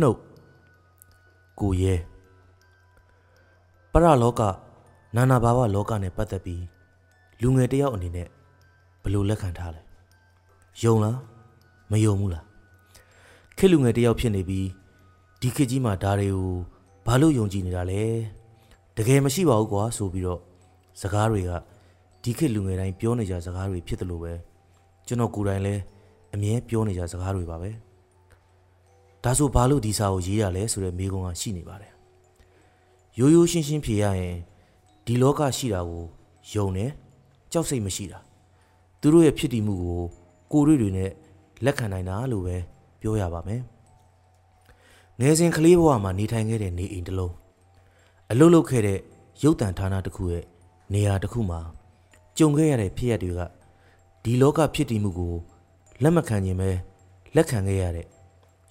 နှုတ်ကိုရဲပရလောကနာနာဘာဝလောကနဲ့ပတ်သက်ပြီးလူငယ်တစ်ယောက်အနေနဲ့ဘယ်လိုလက်ခံထားလဲယုံလားမယုံဘူးလားခေတ်လူငယ်တစ်ယောက်ဖြစ်နေပြီးဒီခေတ်ကြီးမှာဒါတွေကိုဘာလို့ယုံကြည်နေတာလဲတကယ်မရှိပါဘူးကွာဆိုပြီးတော့စကားတွေကဒီခေတ်လူငယ်တိုင်းပြောနေကြစကားတွေဖြစ်တယ်လို့ပဲကျွန်တော်ကိုယ်တိုင်လည်းအမြဲပြောနေကြစကားတွေပါပဲ ဒါဆိုဘာလို့ဒီစာကိုရေးရလဲဆိုတဲ့မေးခွန်းကရှိနေပါတယ်ရိုးရိုးရှင်းရှင်းဖြေရရင်ဒီလောကရှိတာကိုယုံတယ်ကြောက်စိတ်မရှိတာသူတို့ရဲ့ဖြစ်တည်မှုကိုကိုယ်တွေ့တွေနဲ့လက်ခံနိုင်တာလို့ပဲပြောရပါမယ်ငယ်စဉ်ကလေးဘဝမှာနေထိုင်ခဲ့တဲ့နေအိမ်တစ်လုံးအလုတ်လုတ်ခဲ့တဲ့ရုပ်တံဌာနတစ်ခုရဲ့နေရာတစ်ခုမှာကြုံခဲ့ရတဲ့ဖြစ်ရပ်တွေကဒီလောကဖြစ်တည်မှုကိုလက်မခံခြင်းပဲလက်ခံခဲ့ရတဲ့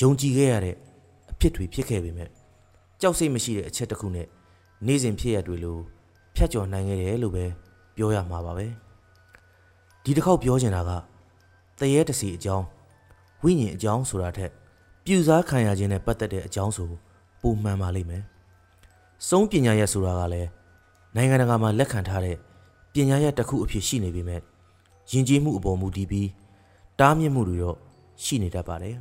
ယုံကြည်ခဲ့ရတဲ့အဖြစ်တွေဖြစ်ခဲ့ပေမဲ့ကြောက်စိတ်မရှိတဲ့အချက်တစ်ခုနဲ့နေ့စဉ်ဖြစ်ရပ်တွေလိုဖြတ်ကျော်နိုင်ခဲ့တယ်လို့ပဲပြောရမှာပါပဲဒီတစ်ခေါက်ပြောချင်တာကတရေတစီအကြောင်းဝိညာဉ်အကြောင်းဆိုတာထက်ပြူစားခံရခြင်းနဲ့ပတ်သက်တဲ့အကြောင်းဆိုပုံမှန်ပါလိမ့်မယ်စုံးပညာရက်ဆိုတာကလည်းနိုင်ငံတကာမှာလက်ခံထားတဲ့ပညာရက်တစ်ခုအဖြစ်ရှိနေပေမဲ့ယဉ်ကျေးမှုအပေါ်မူတည်ပြီးတားမြစ်မှုတွေတော့ရှိနေတတ်ပါတယ်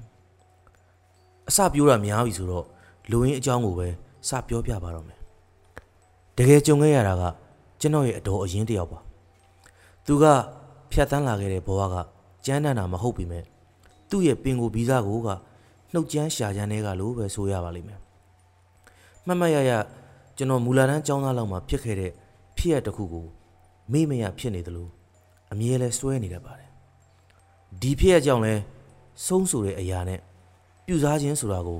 အစပြောတာများပြီဆိုတော့လူရင်းအကြောင်းကိုပဲစပြောပြပါတော့မယ်တကယ်ကြုံခဲ့ရတာကကျွန်တော်ရဲ့အတော်အရင်တယောက်ပါသူကဖြတ်တန်းလာခဲ့တဲ့ဘဝကကြမ်းတမ်းတာမဟုတ်ပေမဲ့သူ့ရဲ့ပင်ကိုဗီဇကိုကနှုတ်ကြမ်းရှာကြမ်းတွေကလို့ပဲဆိုရပါလိမ့်မယ်မှတ်မှတ်ရရကျွန်တော်မူလာတန်းចောင်းသားလောက်မှာဖြစ်ခဲ့တဲ့ဖြစ်ရတစ်ခုကိုမေ့မရဖြစ်နေတယ်လို့အမြဲလဲစွဲနေတတ်ပါတယ်ဒီဖြစ်ရကြောင့်လဲဆုံးဆိုတဲ့အရာနဲ့ ပြူစားခြင်းဆိုတာကို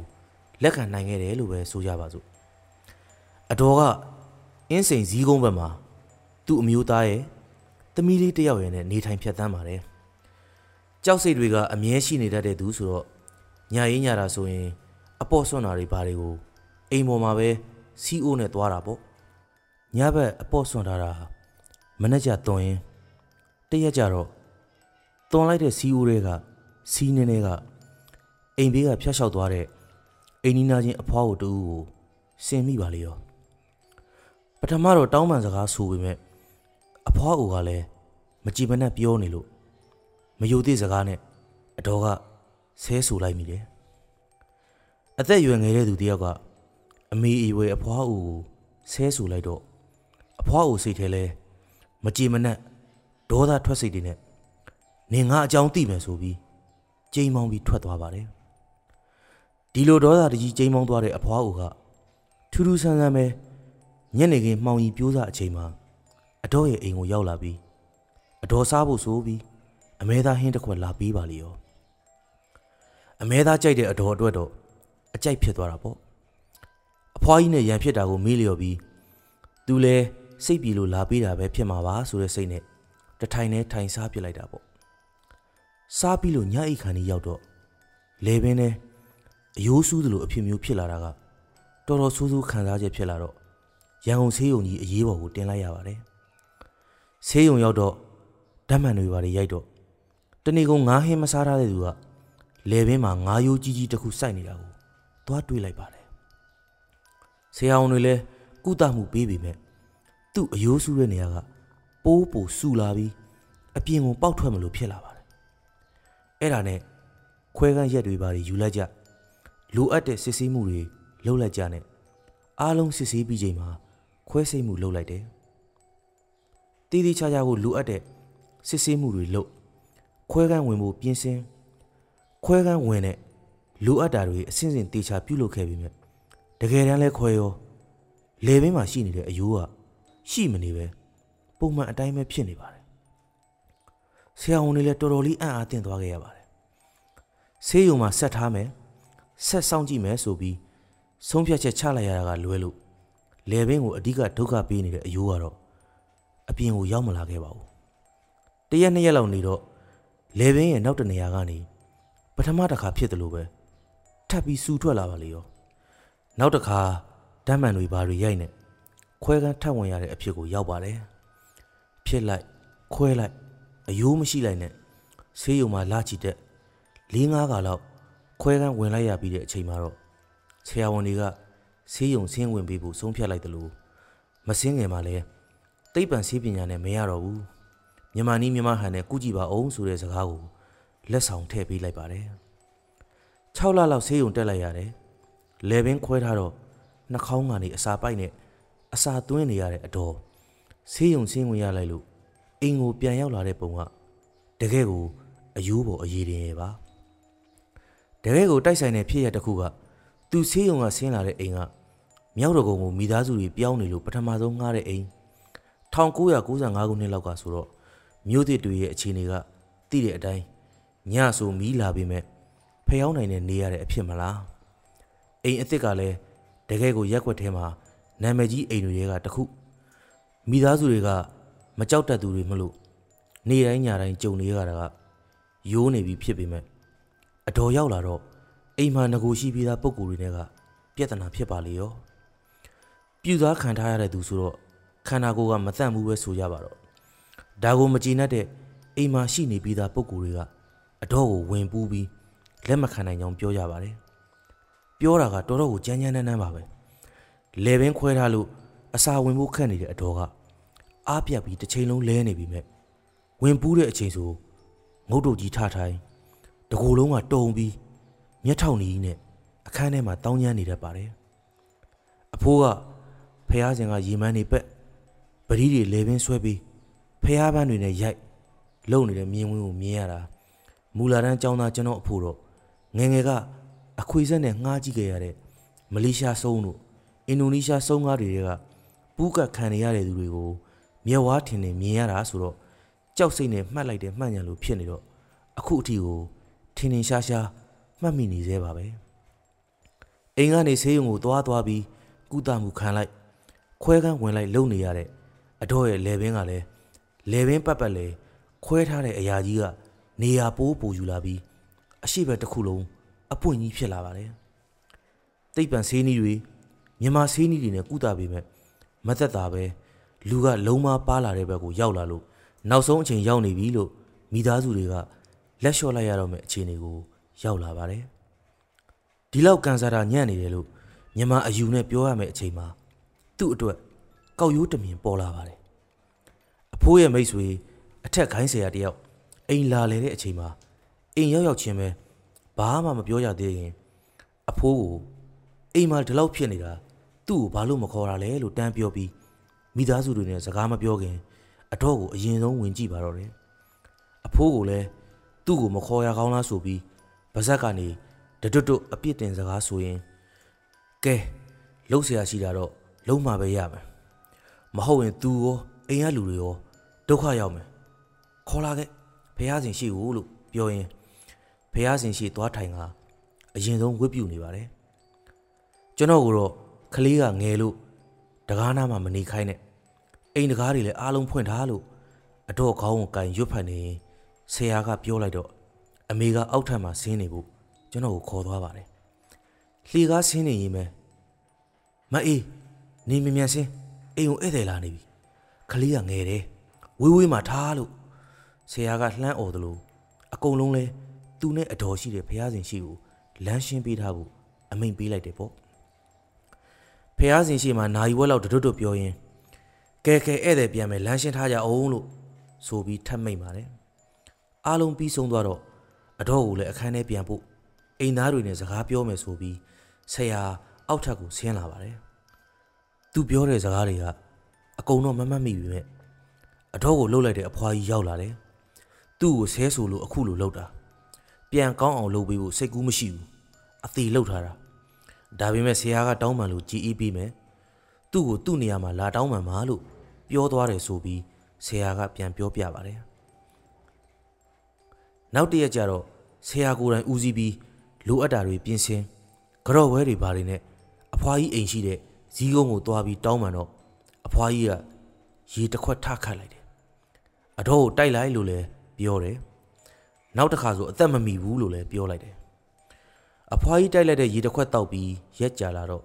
လက်ခံနိုင်ခဲ့တယ်လို့ပဲဆိုကြပါစို့အတော်ကအင်းစိန်ဇီးကုန်းဘက်မှာသူ့အမျိုးသားရဲ့သမီးလေးတစ်ယောက်ရဲ့နဲ့နေထိုင်ဖြတ်သန်းပါတယ်ကြောက်စိတ်တွေကအမြဲရှိနေတတ်တဲ့သူဆိုတော့ညာရင်းညာတာဆိုရင် အပေါ့ဆွမ်းတာတွေဘာတွေကိုအိမ်ပေါ်မှာပဲစီအိုးနဲ့သွားတာပေါ့ညဘက်အပေါ့ဆွမ်းထားတာမနေ့ကတွန်ရင်တရက်ကြတော့တွန်လိုက်တဲ့စီအိုးတွေကစီးနေနေက အိမ်ဘေးကဖျက်လျှောက်သွားတဲ့အိမ်နီးနားချင်းအဖွားကိုတူကိုစင်မိပါလေရောပထမတော့တောင်းပန်စကားဆိုပေမဲ့အဖွားအိုကလည်းမကြည်မနှက်ပြောနေလို့မယိုသေးစကားနဲ့အတော်ကဆဲဆူလိုက်မိတယ်အသက်အရွယ်ငယ်တဲ့သူတယောက်ကအမေအရွယ်အဖွားအိုကိုဆဲဆူလိုက်တော့အဖွားအိုစိတ်ထဲလဲမကြည်မနှက်ဒေါသထွက်စိတ်တွေနဲ့နင်ငါအကြောင်းသိမယ်ဆိုပြီးကြိမ်မောင်းပြီးထွက်သွားပါတယ် ဒီလိုဒေါသတကြီးကြိမ်မောင်းသွားတဲ့အဖွားအိုကထူးထူးဆန်းဆန်းပဲညနေခင်းမှောင်ရီပြိုးစားအချိန်မှာအတော်ရဲ့အိမ်ကိုရောက်လာပြီးအတော်စားဖို့ဆိုပြီးအမဲသားဟင်းတစ်ခွက်လာပေးပါလေရောအမဲသားကြိုက်တဲ့အတော်အတွက်တော့အကြိုက်ဖြစ်သွားတာပေါ့အဖွားကြီးနဲ့ရန်ဖြစ်တာကိုမေးလျော်ပြီးသူလဲစိတ်ပြေလို့လာပေးတာပဲဖြစ်မှာပါဆိုတဲ့စိတ်နဲ့တထိုင်နဲ့ထိုင်စားပြစ်လိုက်တာပေါ့စားပြီးလို့ညအိတ်ခါကြီးရောက်တော့လေပင်နဲ့ အယိုးစူးသလိုအဖြစ်မျိုးဖြစ်လာတာကတော်တော်ဆိုးဆိုးခံစားချက်ဖြစ်လာတော့ရန်ကုန်ဆေးရုံကြီးအရေးပေါ်ကိုတင်လိုက်ရပါတယ်ဆေးရုံရောက်တော့ဓာတ်မှန်တွေပါတွေရိုက်တော့တဏီကုံငါးဟင်းမစားထားတဲ့သူကလေပင်မှာငါးရိုးကြီးကြီးတစ်ခုစိုက်နေတာကိုသွားတွေးလိုက်ပါတယ်ဆရာဝန်တွေလည်းကုသမှုပေးပေမဲ့သူ့အယိုးစူးတဲ့နေရာကပိုးပိုဆူလာပြီးအပြင်ကိုပေါက်ထွက်မလို့ဖြစ်လာပါတယ်အဲ့ဒါနဲ့ခွဲကန်းရက်တွေပါယူလိုက်ကြ လိုအပ်တဲ့စစ်ဆေးမှုတွေလုပ်လိုက်ကြနဲ့အားလုံးစစ်ဆေးပြီးချိန်မှာခွဲစိတ်မှုလုပ်လိုက်တယ်တည်တည်ချာချာကိုလိုအပ်တဲ့စစ်ဆေးမှုတွေလုပ်ခွဲကန်းဝင်ဖို့ပြင်ဆင်ခွဲကန်းဝင်တဲ့လိုအပ်တာတွေအစဉ်စဉ်တေချာပြုလုပ်ခဲ့ပြီးမြဲတကယ်တမ်းလဲခွဲရောလေဘင်းမှာရှိနေတဲ့အယိုးကရှိမနေပဲပုံမှန်အတိုင်းပဲဖြစ်နေပါတယ်ဆရာဝန်တွေလည်းတော်တော်လေးအံ့အားသင့်သွားခဲ့ရပါတယ်ဆေးရုံမှာဆက်ထားမယ် ဆက်ဆောင်ကြည့်မယ်ဆိုပြီးဆုံးဖြတ်ချက်ချလိုက်ရတာကလွဲလို့လေဘင်းကိုအဓိကဒုက္ခပေးနေတဲ့အယိုးကတော့အပြင်ကိုရောက်မလာခဲ့ပါဘူးတရက်နှစ်ရက်လောက်နေတော့လေဘင်းရဲ့နောက်တနေရာကနေပထမတစ်ခါဖြစ်တယ်လို့ပဲထပ်ပြီးစူထွက်လာပါလေရောနောက်တစ်ခါဓာတ်မှန်တွေဘာတွေရိုက်နေခွဲကန်းထပ်ဝင်ရတဲ့အဖြစ်ကိုရောက်ပါတယ်ဖြစ်လိုက်ခွဲလိုက်အယိုးမရှိလိုက်နဲ့ဆေးရုံမှာလာချီတက်၄၅ခါလောက် ခွဲကန်းဝင်လိုက်ရပြီးတဲ့အချိန်မှာတော့ဆရာဝန်တွေကဆေးရုံဆင်းဝင်ပေးဖို့ဆုံးဖြတ်လိုက်တယ်လို့မစင်းငယ်မှလည်းသိပ္ပံဆေးပညာနဲ့မရတော့ဘူးမြန်မာနီးမြန်မာဟန်နဲ့ကုကြည့်ပါအောင်ဆိုတဲ့စကားကိုလက်ဆောင်ထည့်ပေးလိုက်ပါတယ်6လလောက်ဆေးရုံတက်လိုက်ရတယ်လေပင်ခွဲထားတော့နှာခေါင်းကနေအစာပိုက်နဲ့အစာသွင်းနေရတဲ့အတော်ဆေးရုံဆင်းဝင်ရလိုက်လို့အိမ်ကိုပြန်ရောက်လာတဲ့ပုံကတကယ်ကိုအယိုးပေါ်အရေးတင်ရဲ့ပါ တကယ်ကိုတိုက်ဆိုင်တဲ့ဖြစ်ရတစ်ခုကသူဆေးရုံကဆင်းလာတဲ့အိမ်ကမြောက်တော်ကုန်းကိုမိသားစုတွေပြောင်းနေလို့ပထမဆုံးငှားတဲ့အိမ်1995ခုနှစ်လောက်ကဆိုတော့မြို့သစ်တွေရဲ့အခြေအနေကသိတဲ့အတိုင်းညဆိုမီးလာပေမဲ့ဖျောင်းနိုင်တဲ့နေရတဲ့အဖြစ်မလားအိမ်အစ်စ်ကလည်းတကယ်ကိုရက်ွက်ထဲမှာနာမည်ကြီးအိမ်တွေကတခုမိသားစုတွေကမကြောက်တတ်သူတွေမလို့နေတိုင်းညတိုင်းကြုံနေရတာကရိုးနေပြီဖြစ်ပေမဲ့ အတော်ရောက်လာတော့အိမ်မှာငကိုရှိပြီးသားပုံကိုယ်တွေနဲ့ကပြဿနာဖြစ်ပါလေရောပြူသားခံထားရတဲ့သူဆိုတော့ခန္ဓာကိုယ်ကမတန့်ဘူးပဲဆိုကြပါတော့ဒါကိုမကြည်နပ်တဲ့အိမ်မှာရှိနေပြီးသားပုံကိုယ်တွေကအတော့ကိုဝင်ပူးပြီးလက်မခံနိုင်ကြောင်းပြောကြပါတယ်ပြောတာကတော်တော်ကိုကြမ်းကြမ်းတမ်းတမ်းပါပဲလေပင်ခွဲထားလို့အစာဝင်ဖို့ခက်နေတဲ့အတော်ကအားပြတ်ပြီးတစ်ချိန်လုံးလဲနေပြီမဲ့ဝင်ပူးတဲ့အချိန်ဆိုငုတ်တုတ်ကြီးထထိုင် တကူလုံးကတုံပြီးမျက်ထောင်နေကြီးနဲ့အခန်းထဲမှာတောင်းကျမ်းနေတတ်ပါတယ်အဖိုးကဖះရှင်ကရေမန်းနေပက်ပရိတွေလေပင်ဆွဲပြီးဖះပန်းတွေနဲ့ရိုက်လုံနေတဲ့မြင်းဝင်းကိုမြင်ရတာမူလာတန်းចောင်းသားကျွန်တော်အဖိုးတော့ငယ်ငယ်ကအခွေဆက်နဲ့ငှားကြည့်ခဲ့ရတဲ့မလေးရှားစုံတို့အင်ဒိုနီးရှားစုံကားတွေကပူးကတ်ခံရတဲ့သူတွေကိုမျက်ဝါးထင်နေမြင်ရတာဆိုတော့ကြောက်စိတ်နဲ့မှတ်လိုက်တဲ့မှတ်ဉာဏ်လိုဖြစ်နေတော့အခုအထိကို ထင်ထင်ရှားရှားမှတ်မိနေသေးပါပဲအိမ်ကနေဆေးရုံကိုသွားသွားပြီးကုသမှုခံလိုက်ခွဲကန်းဝင်လိုက်လုံနေရတဲ့အတော့ရဲ့လေဘင်းကလည်းလေဘင်းပတ်ပတ်လေခွဲထားတဲ့အရာကြီးကနေရာပိုးပူယူလာပြီးအရှိဘက်တစ်ခုလုံးအပွင့်ကြီးဖြစ်လာပါတယ်တိတ်ပံဆေးနီးတွေမြန်မာဆေးနီးတွေနဲ့ကုသပေးမဲ့မသက်တာပဲလူကလုံးမပါလာတဲ့ဘက်ကိုရောက်လာလို့နောက်ဆုံးအချိန်ရောက်နေပြီလို့မိသားစုတွေက လက်လျှော့လိုက်ရတော့မယ့်အခြေအနေကိုရောက်လာပါတယ်ဒီလောက်ကန်ဆာတာညံ့နေတယ်လို့မြန်မာအယူနဲ့ပြောရမယ့်အချိန်မှာသူ့အတွက်ကောက်ရိုးတမြင်ပေါ်လာပါတယ်အဖိုးရဲ့မိတ်ဆွေအထက်ခိုင်းဆရာတယောက်အိမ်လာလေတဲ့အချိန်မှာအိမ်ရောက်ရောက်ချင်းပဲဘာမှမပြောရသေးရင်အဖိုးကိုအိမ်မှာဒီလောက်ဖြစ်နေတာသူ့ကိုဘာလို့မခေါ်တာလဲလို့တန်းပြောပြီးမိသားစုတွေနဲ့စကားမပြောခင်အတော့ကိုအရင်ဆုံးဝင်ကြည့်ပါတော့တယ်အဖိုးကိုလည်း သူ့ကိုမခေါ်ရကောင်းလားဆိုပြီးဗဇက်ကနေတတွတ်တွတ်အပြစ်တင်စကားဆိုရင်ကဲလှုပ်เสียရှိတာတော့လုံးမှာပဲရမယ်မဟုတ်ရင် तू ရောအိမ်ကလူတွေရောဒုက္ခရောက်မယ်ခေါ်လာခဲ့ဖះစင်ရှိကိုလို့ပြောရင်ဖះစင်ရှိသွားထိုင်ကအရင်ဆုံးဝတ်ပြုနေပါတယ်ကျွန်တော်ကတော့ကလေးကငယ်လို့တကားနားမှာမနေခိုင်းနဲ့အိမ်တကားတွေလည်းအားလုံးဖွင့်ထားလို့အတော့ခေါင်းကိုကန်ရွတ်ဖတ်နေရင် ဆရာကပြောလိုက်တော့အမေကအောက်ထပ်မှာဆင်းနေဖို့ကျွန်တော်ကိုခေါ်သွားပါတယ်လှေကားဆင်းနေရင်ပဲမအေးနေမြမြန်ဆင်းအိမ်ကိုဧည့်သည်လာနေပြီခလေးကငယ်တယ်ဝေးဝေးမှာထားလို့ဆရာကလှမ်းអော်တယ်လို့အကုန်လုံးလဲသူနဲ့အတော်ရှိတဲ့ဖះစဉ်ရှိကိုလမ်းရှင်းပေးထားဖို့အမိန်ပေးလိုက်တယ်ပေါ့ဖះစဉ်ရှိမှာနာယီဝက်လောက်တွတ်တွတ်ပြောရင်ကဲကဲဧည့်သည်ပြန်မယ်လမ်းရှင်းထားကြအောင်လို့ဆိုပြီးထပ်မိတ်ပါတယ် အားလုံးပြီးဆုံးသွားတော့အတော့ကိုလည်းအခန်းထဲပြန်ဖို့အိမ်သားတွေနဲ့စကားပြောမယ်ဆိုပြီးဆရာအောက်ထပ်ကိုဆင်းလာပါတယ်သူပြောတဲ့စကားတွေကအကုန်တော့မမှတ်မိပြီမဲ့အတော့ကိုလှုပ်လိုက်တဲ့အဖွားကြီးရောက်လာတယ်သူ့ကိုဆဲဆိုလို့အခုလိုလှုပ်တာပြန်ကောင်းအောင်လုပ်ပေးဖို့စိတ်ကူးမရှိဘူးအသေးလှုပ်ထားတာဒါပေမဲ့ဆရာကတောင်းပန်လို့ကြည်အေးပေးမယ်သူ့ကိုသူ့နေရာမှာလာတောင်းပန်ပါလို့ပြောသွားတယ်ဆိုပြီးဆရာကပြန်ပြောပြပါတယ် နောက်တရက်ကျတော့ဆရာကိုယ်တိုင်ဦးစီးပြီးလိုအပ်တာတွေပြင်ဆင်ကြော့ဝဲတွေဘာတွေနဲ့အဖွားကြီးအိမ်ရှိတဲ့ဇီးကုန်းကိုသွားပြီးတောင်းပန်တော့အဖွားကြီးကရေတစ်ခွက်ထခတ်လိုက်တယ်အတော့ကိုတိုက်လိုက်လို့လည်းပြောတယ်နောက်တစ်ခါဆိုအသက်မမီဘူးလို့လည်းပြောလိုက်တယ်အဖွားကြီးတိုက်လိုက်တဲ့ရေတစ်ခွက်တောက်ပြီးရက်ကြလာတော့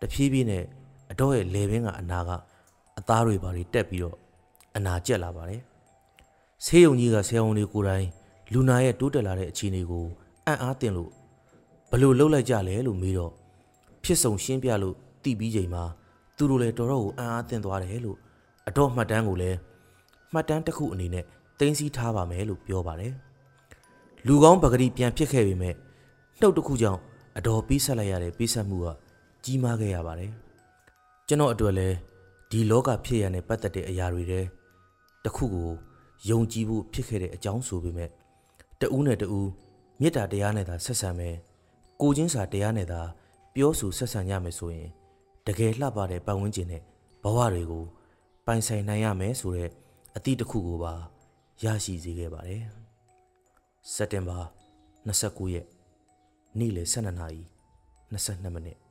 တဖြည်းဖြည်းနဲ့အတော့ရဲ့လေဘင်းကအနာကအသားတွေဘာတွေတက်ပြီးတော့အနာကျက်လာပါတယ်ဆေးရုံကြီးကဆရာဝန်တွေကိုယ်တိုင် လူနာရဲ့တိုးတက်လာတဲ့အခြေအနေကိုအံ့အားသင့်လို့ဘလို့လှုပ်လိုက်ကြလဲလို့မေးတော့ဖြစ်ဆုံးရှင်းပြလို့တည်ပြီးချိန်မှာသူတို့လည်းတော်တော်ကိုအံ့အားသင့်သွားတယ်လို့အတော့မှတ်တမ်းကိုလည်းမှတ်တမ်းတစ်ခုအနေနဲ့တင်စီထားပါမယ်လို့ပြောပါတယ်လူကောင်းပဂတိပြန်ဖြစ်ခဲ့ပေမဲ့နှုတ်တစ်ခုကြောင့်အတော်ပြီးဆက်လိုက်ရတဲ့ပြီးဆက်မှုကကြီးမားခဲ့ရပါတယ်ကျွန်တော်အတွက်လည်းဒီလောကဖြစ်ရတဲ့ပတ်သက်တဲ့အရာတွေတဲ့တစ်ခုကိုယုံကြည်ဖို့ဖြစ်ခဲ့တဲ့အကြောင်းဆိုပေမဲ့ တဦးနဲ့တဦးမေတ္တာတရားနဲ့သာဆက်ဆံမယ်ကိုချင်းစာတရားနဲ့သာပြောဆိုဆက်ဆံရမယ်ဆိုရင်တကယ်လှပတဲ့ပတ်ဝန်းကျင်နဲ့ဘဝတွေကိုပိုင်ဆိုင်နိုင်ရမယ်ဆိုတဲ့အသည့်တစ်ခုကိုပါရရှိစေခဲ့ပါတယ်စက်တင်ဘာ29ရက်နေ့လယ်12နာရီ22မိနစ်